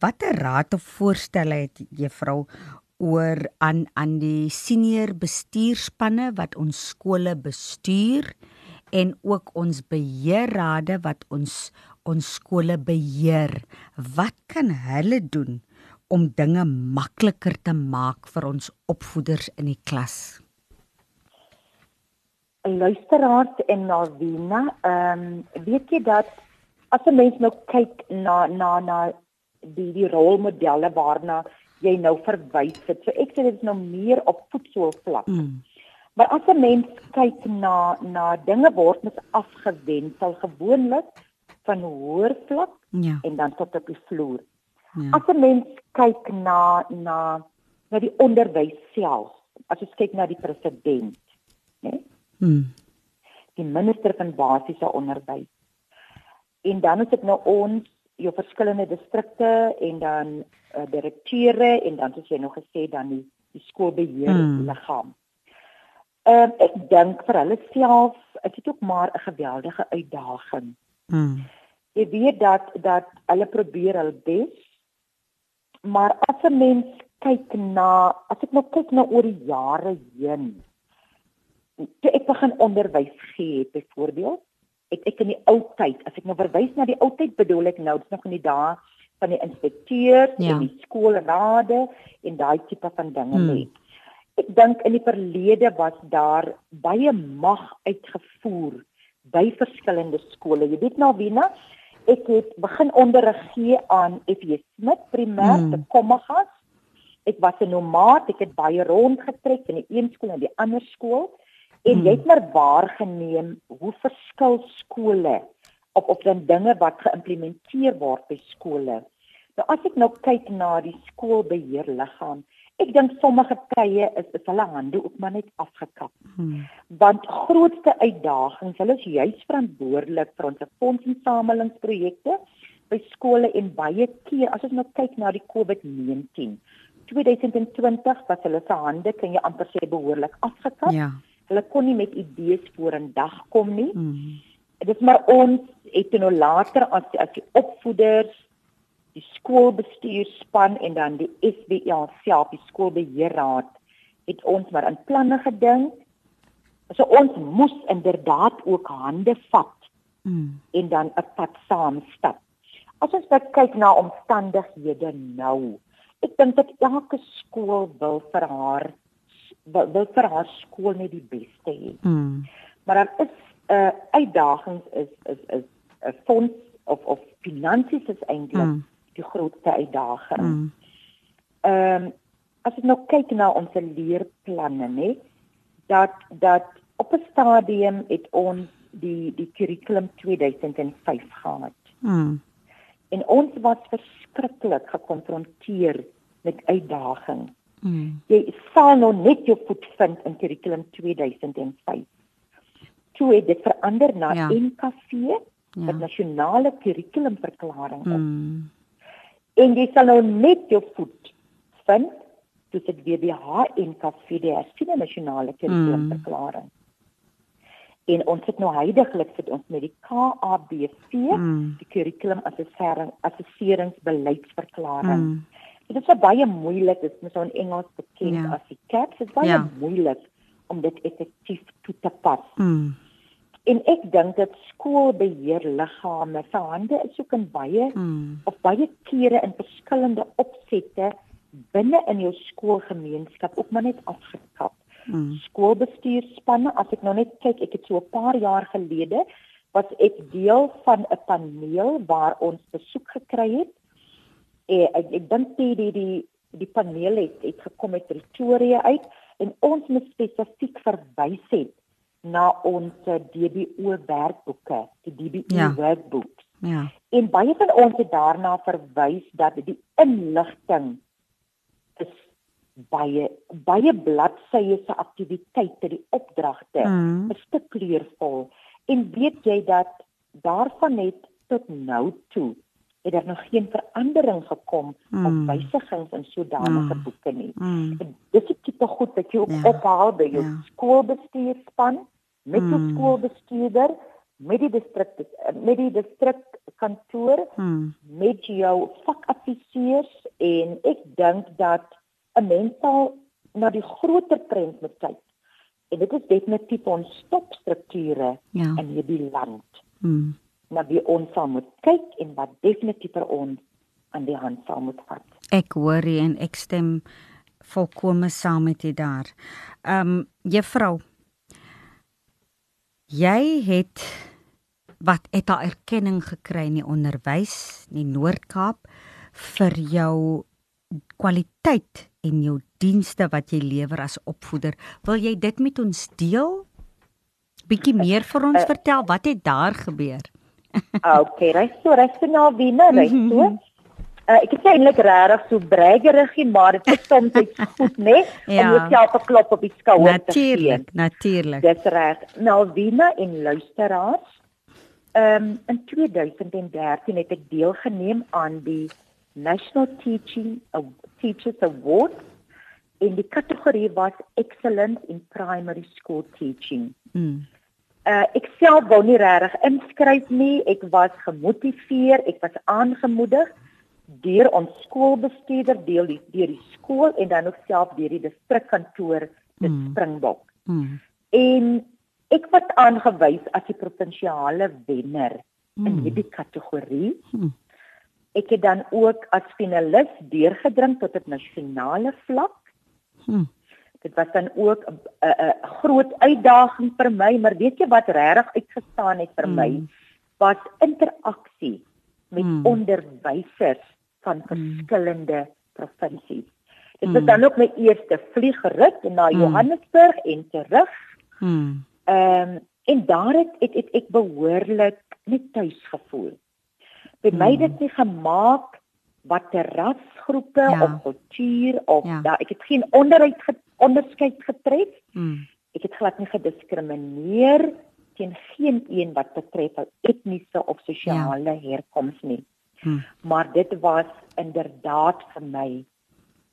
Speaker 2: Watter raad of voorstelle het juffrou oor aan aan die senior bestuurspanne wat ons skole bestuur en ook ons beheerrade wat ons ons skole beheer. Wat kan hulle doen om dinge makliker te maak vir ons opvoeders in die klas?
Speaker 3: Luisteraars en Navina, ehm um, weet jy dat as 'n mens nou kyk na na na die die rolmodelle waarna jy nou verwys het. So ek sê dit is nou meer op voetsoolvlak.
Speaker 2: Mm.
Speaker 3: Maar as 'n mens kyk na na dinge word mens afgewensel gewoonlik van hoër vlak
Speaker 2: Ja.
Speaker 3: en dan tot op die vloer.
Speaker 2: Ja.
Speaker 3: As 'n mens kyk na na na die onderwys self, as ons kyk na die president, né?
Speaker 2: Mm.
Speaker 3: Die minister van basiese onderwys. En dan is dit nou ons jou verskillende distrikte en dan uh, direkteure en dan soos jy nog gesê dan die die skoolbeheer
Speaker 2: Hmm.
Speaker 3: liggaam. Ehm ek dink vir hulle self is dit ook maar 'n geweldige uitdaging.
Speaker 2: Mm.
Speaker 3: Jy weet dat dat hulle probeer hul bes. Maar as 'n mens kyk na as ek nou kyk na oor die jare heen. Toe ek begin onderwys gee het byvoorbeeld, het ek in die ou tyd, as ek nou verwys na die ou tyd bedoel ek nou, dis nog in die dae van die inspekteurs
Speaker 2: Ja.
Speaker 3: en die skoolraade en daai tipe van dinge
Speaker 2: Hmm.
Speaker 3: net. Ek dink in die verlede was daar baie mag uitgevoer by verskillende skole. Jy weet nou Wina, ek het begin onderrig gee aan FJ Smit primêr
Speaker 2: Hmm.
Speaker 3: te Kommagas. Ek was 'n nomaat, ek het baie rondgetrek van die een skool na die ander skool en
Speaker 2: Hmm.
Speaker 3: jy het maar waargeneem hoe verskil skole op op dan dinge wat geïmplementeer word by skole. Nou as ek nou kyk na die skoolbeheerliggaam, Ek dink sommige tye is is hulle hande ook maar net afgekap.
Speaker 2: Hmm.
Speaker 3: Want grootste uitdagings, hulle is juis verantwoordelik vir ons fondsinsamelingsprojekte by skole en baie keer as ons nou kyk na die COVID-19 2020 was hulle se hande kan jy amper sê behoorlik afgekap.
Speaker 2: Ja.
Speaker 3: Hulle kon nie met idees voor in dag kom nie.
Speaker 2: Hmm.
Speaker 3: Dit is maar ons het nou later as as die opvoeders, die skoolbestuurspan en dan die SBA self, die skoolbeheerraad, het ons maar aan planne gedink. So ons moes inderdaad ook hande vat
Speaker 2: Hmm.
Speaker 3: en dan 'n pad saam stap. As ons nou kyk na omstandighede nou, ek dink dat elke skool wil vir haar wil, wil vir haar skool net die beste hê.
Speaker 2: Hmm.
Speaker 3: Maar daar is 'n uh, uitdagings is is is 'n fonds of of finansies is eintlik
Speaker 2: Hmm.
Speaker 3: die grootste uitdaging.
Speaker 2: Hmm.
Speaker 3: Ehm as ek nou kyk na ons leerplanne nê dat dat op 'n stadium het ons die die kurrikulum 2005 gehad
Speaker 2: Hmm.
Speaker 3: en ons was verskriklik gekonfronteer met uitdagings.
Speaker 2: Hmm.
Speaker 3: Jy sal nou net jou voet vind in kurrikulum 2005. Toe het dit verander na
Speaker 2: Ja.
Speaker 3: NKV,
Speaker 2: Ja.
Speaker 3: die nasionale kurrikulumverklaring. op.
Speaker 2: Hmm.
Speaker 3: En jy sal nou net jou voet vind toe dit weer die HNKV, die hersiene nasionale kurrikulumverklaring. En ons het nou heidaglik sit ons met die KABV,
Speaker 2: Hmm.
Speaker 3: die kurrikulumassessering assesseringsbeleidsverklaring.
Speaker 2: Hmm.
Speaker 3: Dit is so baie moeilik, dit is nou in Engels bekend
Speaker 2: Ja.
Speaker 3: as die CAPS. Dit is baie
Speaker 2: Ja.
Speaker 3: moeilik om dit effektief toe te pas.
Speaker 2: Hmm.
Speaker 3: En ek dink dat skoolbeheerliggame se hande is ook in baie
Speaker 2: Hmm.
Speaker 3: of baie kere in verskillende opsette binne in jou skoolgemeenskap ook maar net afgekap.
Speaker 2: Hmm.
Speaker 3: Skoolbestuurspanne, as ek nou net kyk, ek het so 'n paar jaar gelede was ek deel van 'n paneel waar ons besoek gekry het. En ek, ek dink die die die die paneel het het gekom met Pretoria uit en ons moet spesifiek verwys het na ons eh, DBO werkboeke, die DBO
Speaker 2: Ja.
Speaker 3: workbooks.
Speaker 2: Ja.
Speaker 3: En baie van ons het daarna verwys dat die inligting is baie baie bladsye se aktiwiteite, die opdragte
Speaker 2: Hmm.
Speaker 3: is te kleurvol. En weet jy dat daarvan het tot nou toe het daar nog geen verandering gekom
Speaker 2: Mm.
Speaker 3: of wysigings in sodanige
Speaker 2: Mm.
Speaker 3: boeke nie.
Speaker 2: Hmm.
Speaker 3: Dis die tipe goed wat jy ook
Speaker 2: Ja.
Speaker 3: ophaal by jou
Speaker 2: Ja.
Speaker 3: skoolbestuurspan met jou
Speaker 2: Mm.
Speaker 3: skoolbestuurder, met die distrik met die distrikkantoor
Speaker 2: Hmm.
Speaker 3: met jou vakadviseurs en ek dink dat 'n mens sal na die groter prent moet kyk. En dit is definitief ons stopstrukture
Speaker 2: Ja.
Speaker 3: in hierdie land.
Speaker 2: Hmm.
Speaker 3: Na wie ons sal moet kyk en wat definitief vir ons aan die hand sal moet vat.
Speaker 2: Ek hoor jy en ek stem volkome saam met u daar. Ehm um, juffrou jy het wat het daar erkenning gekry in die onderwys in die Noord-Kaap vir jou kwaliteit en jou dienste wat jy lewer as opvoeder. Wil jy dit met ons deel? Bietjie meer vir ons
Speaker 3: Uh,
Speaker 2: vertel wat het daar gebeur?
Speaker 3: Ah, okay, reg so, reg so na Wiener, reg so. Uh, ek is eintlik regtig so breigerig, maar dit is soms net goed, né? Om
Speaker 2: Ja.
Speaker 3: jouself 'n klop op die skouer te gee.
Speaker 2: Natuurlik, natuurlik.
Speaker 3: Dis reg. Melvina en luisteraars. Ehm um, in 2013 het ek deelgeneem aan die National Teaching Aw- Teachers Award en die kategorie was Excellence in Primary School Teaching.
Speaker 2: Mm.
Speaker 3: Uh ek self wou nie regtig inskryf nie. Ek was gemotiveer, ek was aangemoedig deur ons skoolbestuurder, deel die deur die skool en dan ook self deur die distrikkantoor dit
Speaker 2: Mm.
Speaker 3: Springbok.
Speaker 2: Mm.
Speaker 3: En ek was aangewys as die provinsiale wenner in
Speaker 2: Mm.
Speaker 3: hierdie kategorie.
Speaker 2: Mm.
Speaker 3: Ek het dan ook as finalis deurgedring tot op nasionale vlak.
Speaker 2: Mm.
Speaker 3: Dit was dan ook 'n 'n groot uitdaging vir my, maar weet jy wat regtig uitgestaan het vir my
Speaker 2: Mm.
Speaker 3: was interaksie met
Speaker 2: Mm.
Speaker 3: onderwysers van verskillende provinsies. Dit
Speaker 2: Mm.
Speaker 3: was dan ook my eerste vliegrit na
Speaker 2: Mm.
Speaker 3: Johannesburg en terug.
Speaker 2: Mm.
Speaker 3: Ehm en daar het het, het ek behoorlik net tuis gevoel. By my
Speaker 2: Mm.
Speaker 3: dit nie gemaak wat terrasgroepe
Speaker 2: Ja.
Speaker 3: of kultuur of
Speaker 2: Ja.
Speaker 3: daar ek het geen onderheid ge, onderskeid getref.
Speaker 2: Mm.
Speaker 3: Ek het glad nie gediskrimineer teen geen een wat betref hul etniese of sosiale ja. herkoms nie.
Speaker 2: Mm.
Speaker 3: Maar dit was inderdaad vir my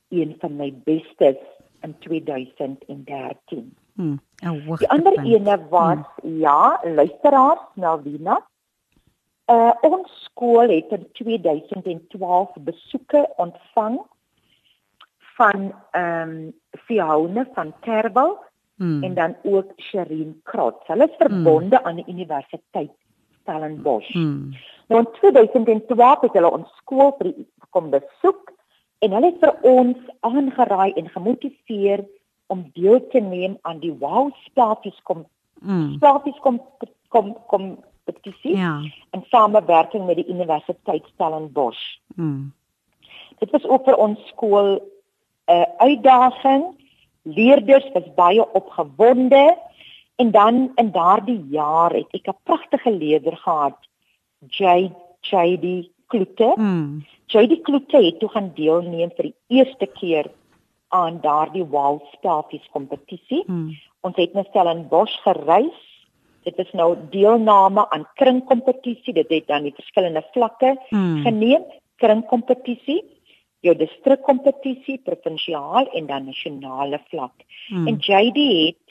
Speaker 3: een van my bestes in 2013.
Speaker 2: Mm. 'n
Speaker 3: Die ander ene was mm. ja, luisteraars Melvina. Uh ons skool het in 2012 besoeke ontvang van ehm um, Fiona van Kerbel
Speaker 2: Mm.
Speaker 3: en dan ook Sherin Krotz. Hulle is verbonde mm. aan die Universiteit Stellenbosch.
Speaker 2: Mm.
Speaker 3: Nou in 2012 het hulle ons skool vir kom besoek en hulle het vir ons aangeraai en gemotiveer om deel te neem aan die Wow Stafies kom
Speaker 2: Mm.
Speaker 3: Stafies kom kom kompetisie
Speaker 2: Ja.
Speaker 3: in samewerking met die Universiteit Stellenbosch.
Speaker 2: Mm.
Speaker 3: Dit was ook vir ons skool 'n uitdaging. Leerders was baie opgewonde en dan in daardie jaar het ek 'n pragtige leerder gehad, J JD Kloete.
Speaker 2: Mm.
Speaker 3: JD Kloete het toe gaan deelneem vir die eerste keer aan daardie Wow Stafies kompetisie.
Speaker 2: Mm.
Speaker 3: Ons het na Stellenbosch gereis. Dit is nou deelname aan kringkompetisie. Dit het dan die verskillende vlakke
Speaker 2: Mm.
Speaker 3: geneem. Kringkompetisie, jou distrikkompetisie, provinsiaal en dan nasionale vlak.
Speaker 2: Mm.
Speaker 3: En JD het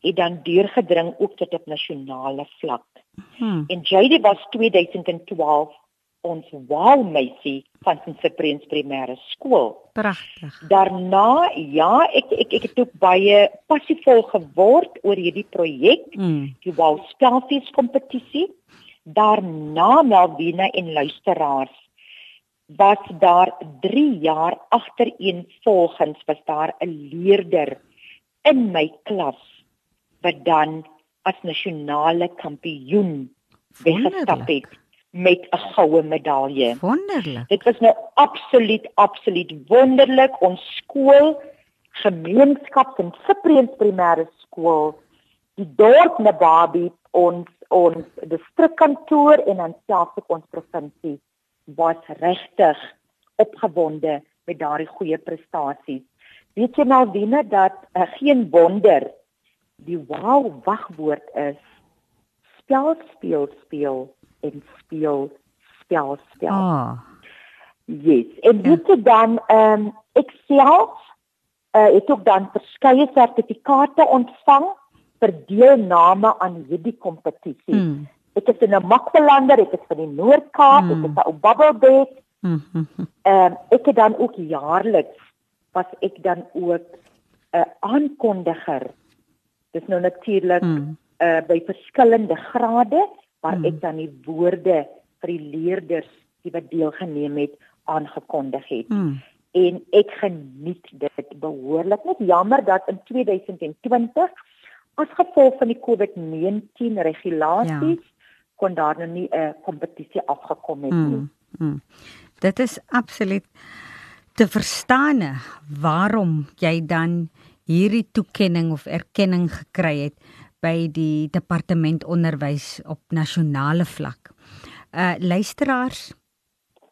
Speaker 3: het dan deurgedring ook tot op nasionale vlak.
Speaker 2: Mm.
Speaker 3: En JD was 2012 ons wow meisie van St. Prins Primêre Skool.
Speaker 2: Pragtig.
Speaker 3: Daarna ja, ek ek ek het ook baie passievol geword oor hierdie projek,
Speaker 2: Mm.
Speaker 3: die Wow Spelfees kompetisie. Daarna Melvina en luisteraars was daar 3 jaar agtereenvolgens was daar 'n leerder in my klas wat dan as nasionale kampioen weggestap het met 'n goue medalje.
Speaker 2: Wonderlik.
Speaker 3: Dit was nou absoluut absoluut wonderlik ons skool gemeenskap en Cyprians primêre skool die dorp Nababi ons ons distrikkantoor en dan selfs ook ons provinsie was regtig opgewonde met daardie goeie prestasies. Weet jy nou Wiener dat uh, geen wonder die wow wagwoord is spel speel speel en speel spel spel.
Speaker 2: Ah.
Speaker 3: Yes. En weet jy dan ehm um, ek self uh, het ook dan verskeie sertifikate ontvang vir deelname aan hierdie kompetisie.
Speaker 2: Mm.
Speaker 3: Ek is in 'n Makbelander, ek is van die Noord-Kaap,
Speaker 2: Mm.
Speaker 3: ek is 'n ou Bubblebed.
Speaker 2: Mm. mm, mm.
Speaker 3: Ehm um, ek het dan ook jaarliks was ek dan ook 'n aankondiger. Dis nou natuurlik
Speaker 2: Mm.
Speaker 3: uh by verskillende grade waar
Speaker 2: Mm.
Speaker 3: ek dan die woorde vir die leerders die wat deelgeneem het aangekondig het
Speaker 2: Mm.
Speaker 3: en ek geniet dit behoorlik. Net jammer dat in 2020 as gevolg van die COVID-19 regulasies ja. Kon daar nou nie 'n kompetisie afgekom het nie.
Speaker 2: Mm. Mm. Dit is absoluut te verstaan waarom jy dan hierdie toekenning of erkenning gekry het by die departement onderwys op nasionale vlak. Uh luisteraars,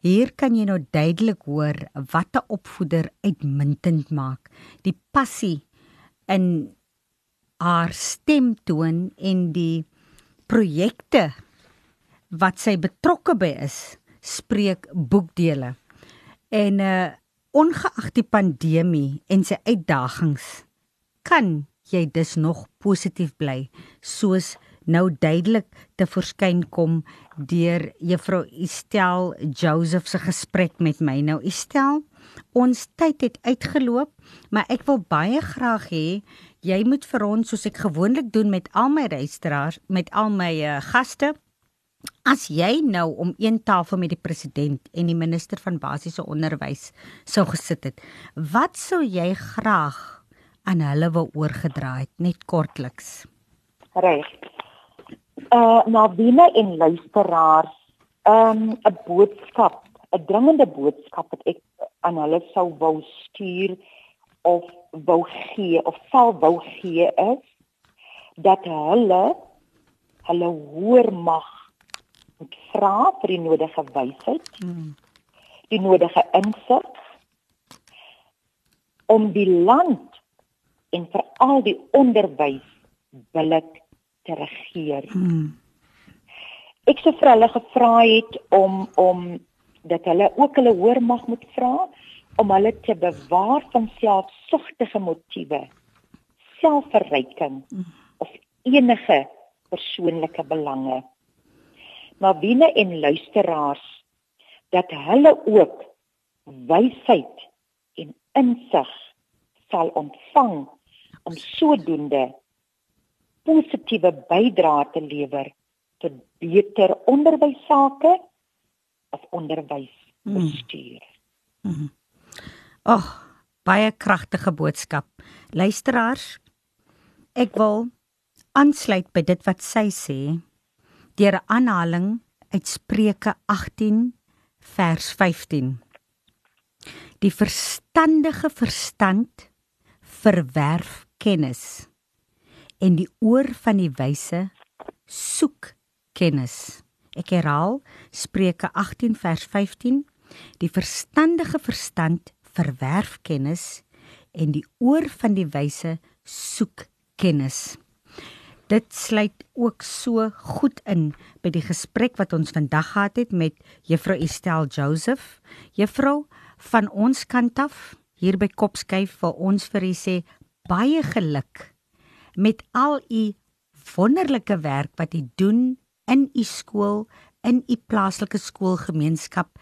Speaker 2: hier kan jy nou duidelik hoor wat 'n opvoeder uitmuntend maak. Die passie in haar stemtoon en die projekte wat sy betrokke by is, spreek boekdele. En uh ongeag die pandemie en sy uitdagings, kan jy dus nog positief bly, soos nou duidelik te verskyn kom deur juffrou Estel Joseph se gesprek met my. Nou Estel, ons tyd het uitgeloop, maar ek wil baie graag hê jy moet vir ons soos ek gewoonlik doen met al my luisteraars, met al my uh, gaste, As jy nou om een tafel met die president en die minister van basiese onderwys sou gesit het, wat sou jy graag aan hulle wou oorgedra het net kortliks?
Speaker 3: Reg. Uh na binne en luisteraars, um 'n boodskap, 'n dringende boodskap wat ek aan hulle sou wou stuur of wou gee of sal wou gee is dat hulle hulle hoër mag moet vra vir die nodige wysheid,
Speaker 2: Hmm.
Speaker 3: die nodige insig om die land en veral die onderwys billik te regeer.
Speaker 2: Mm.
Speaker 3: Ek sou vir hulle gevra het om om dat hulle ook hulle hoor mag moet vra om hulle te bewaar van selfsugtige motiewe, selfverryking of enige persoonlike belange. Maar binne en luisteraars dat hulle ook wysheid en insig sal ontvang om sodoende positiewe bydrae te lewer tot beter onderwyssake of onderwysbestuur.
Speaker 2: Mm. Mm. Ag, oh, baie kragtige boodskap. Luisteraars, ek wil aansluit by dit wat sy sê deur 'n aanhaling uit Spreuke 18 vers 15. Die verstandige verstand verwerf kennis en die oor van die wyse soek kennis. Ek herhaal Spreuke 18 vers 15. Die verstandige verstand verwerf kennis en die oor van die wyse soek kennis. Dit sluit ook so goed in by die gesprek wat ons vandag gehad het met Juffrou Estelle Joseph. Juffrou, van ons kant af hier by Kopskyf vir ons vir u sê baie geluk met al u wonderlike werk wat u doen in u skool, in u plaaslike skoolgemeenskap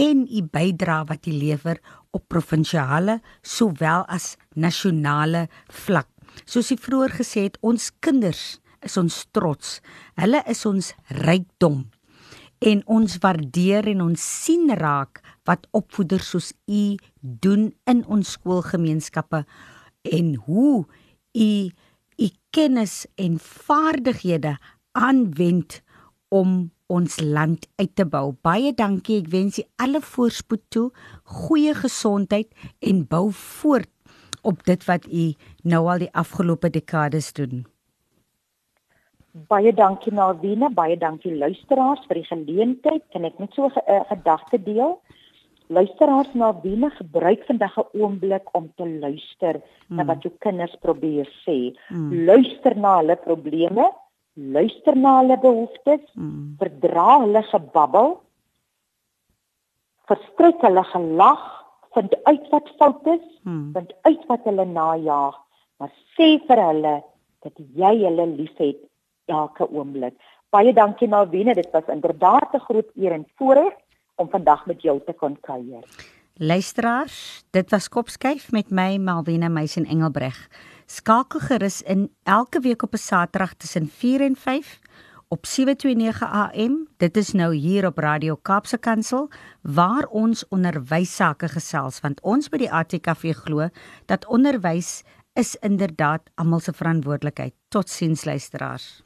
Speaker 2: en u bydrae wat u lewer op provinsiale sowel as nasionale vlak. Soos u vroeër gesê het, ons kinders is ons trots. Hulle is ons rykdom. En ons waardeer en ons sien raak wat opvoeders soos u doen in ons skoolgemeenskappe en hoe u u kennis en vaardighede aanwend om ons land uit te bou. Baie dankie. Ek wens u alle voorspoed toe, goeie gesondheid en bou voort op dit wat u nou al die afgelope dekades doen.
Speaker 3: Baie dankie Nalwine, baie dankie luisteraars vir die geleentheid. Kan ek net so 'n uh, gedagte deel? Luisteraars Nalwine, gebruik vandag 'n oomblik om te luister mm. na hmm. wat jou kinders probeer sê. Mm. Luister na hulle probleme, luister na hulle behoeftes, mm. verdra hulle gebabbel, verstrek hulle gelag vind uit wat fout is, hmm. vind uit wat hulle najag, maar sê vir hulle dat jy hulle liefhet elke oomblik. Baie dankie Malwena, dit was inderdaad 'n groot eer en voorreg om vandag met jou te kon kuier.
Speaker 2: Luisteraars, dit was Kopskyf met my Malwena Meisen Engelbreg. Skakel gerus in elke week op 'n Saterdag tussen 4 en 5 op 729 AM. Dit is nou hier op Radio Kaapse Kansel waar ons onderwys sake gesels want ons by die ATKV glo dat onderwys is inderdaad almal se verantwoordelikheid. Totsiens luisteraars.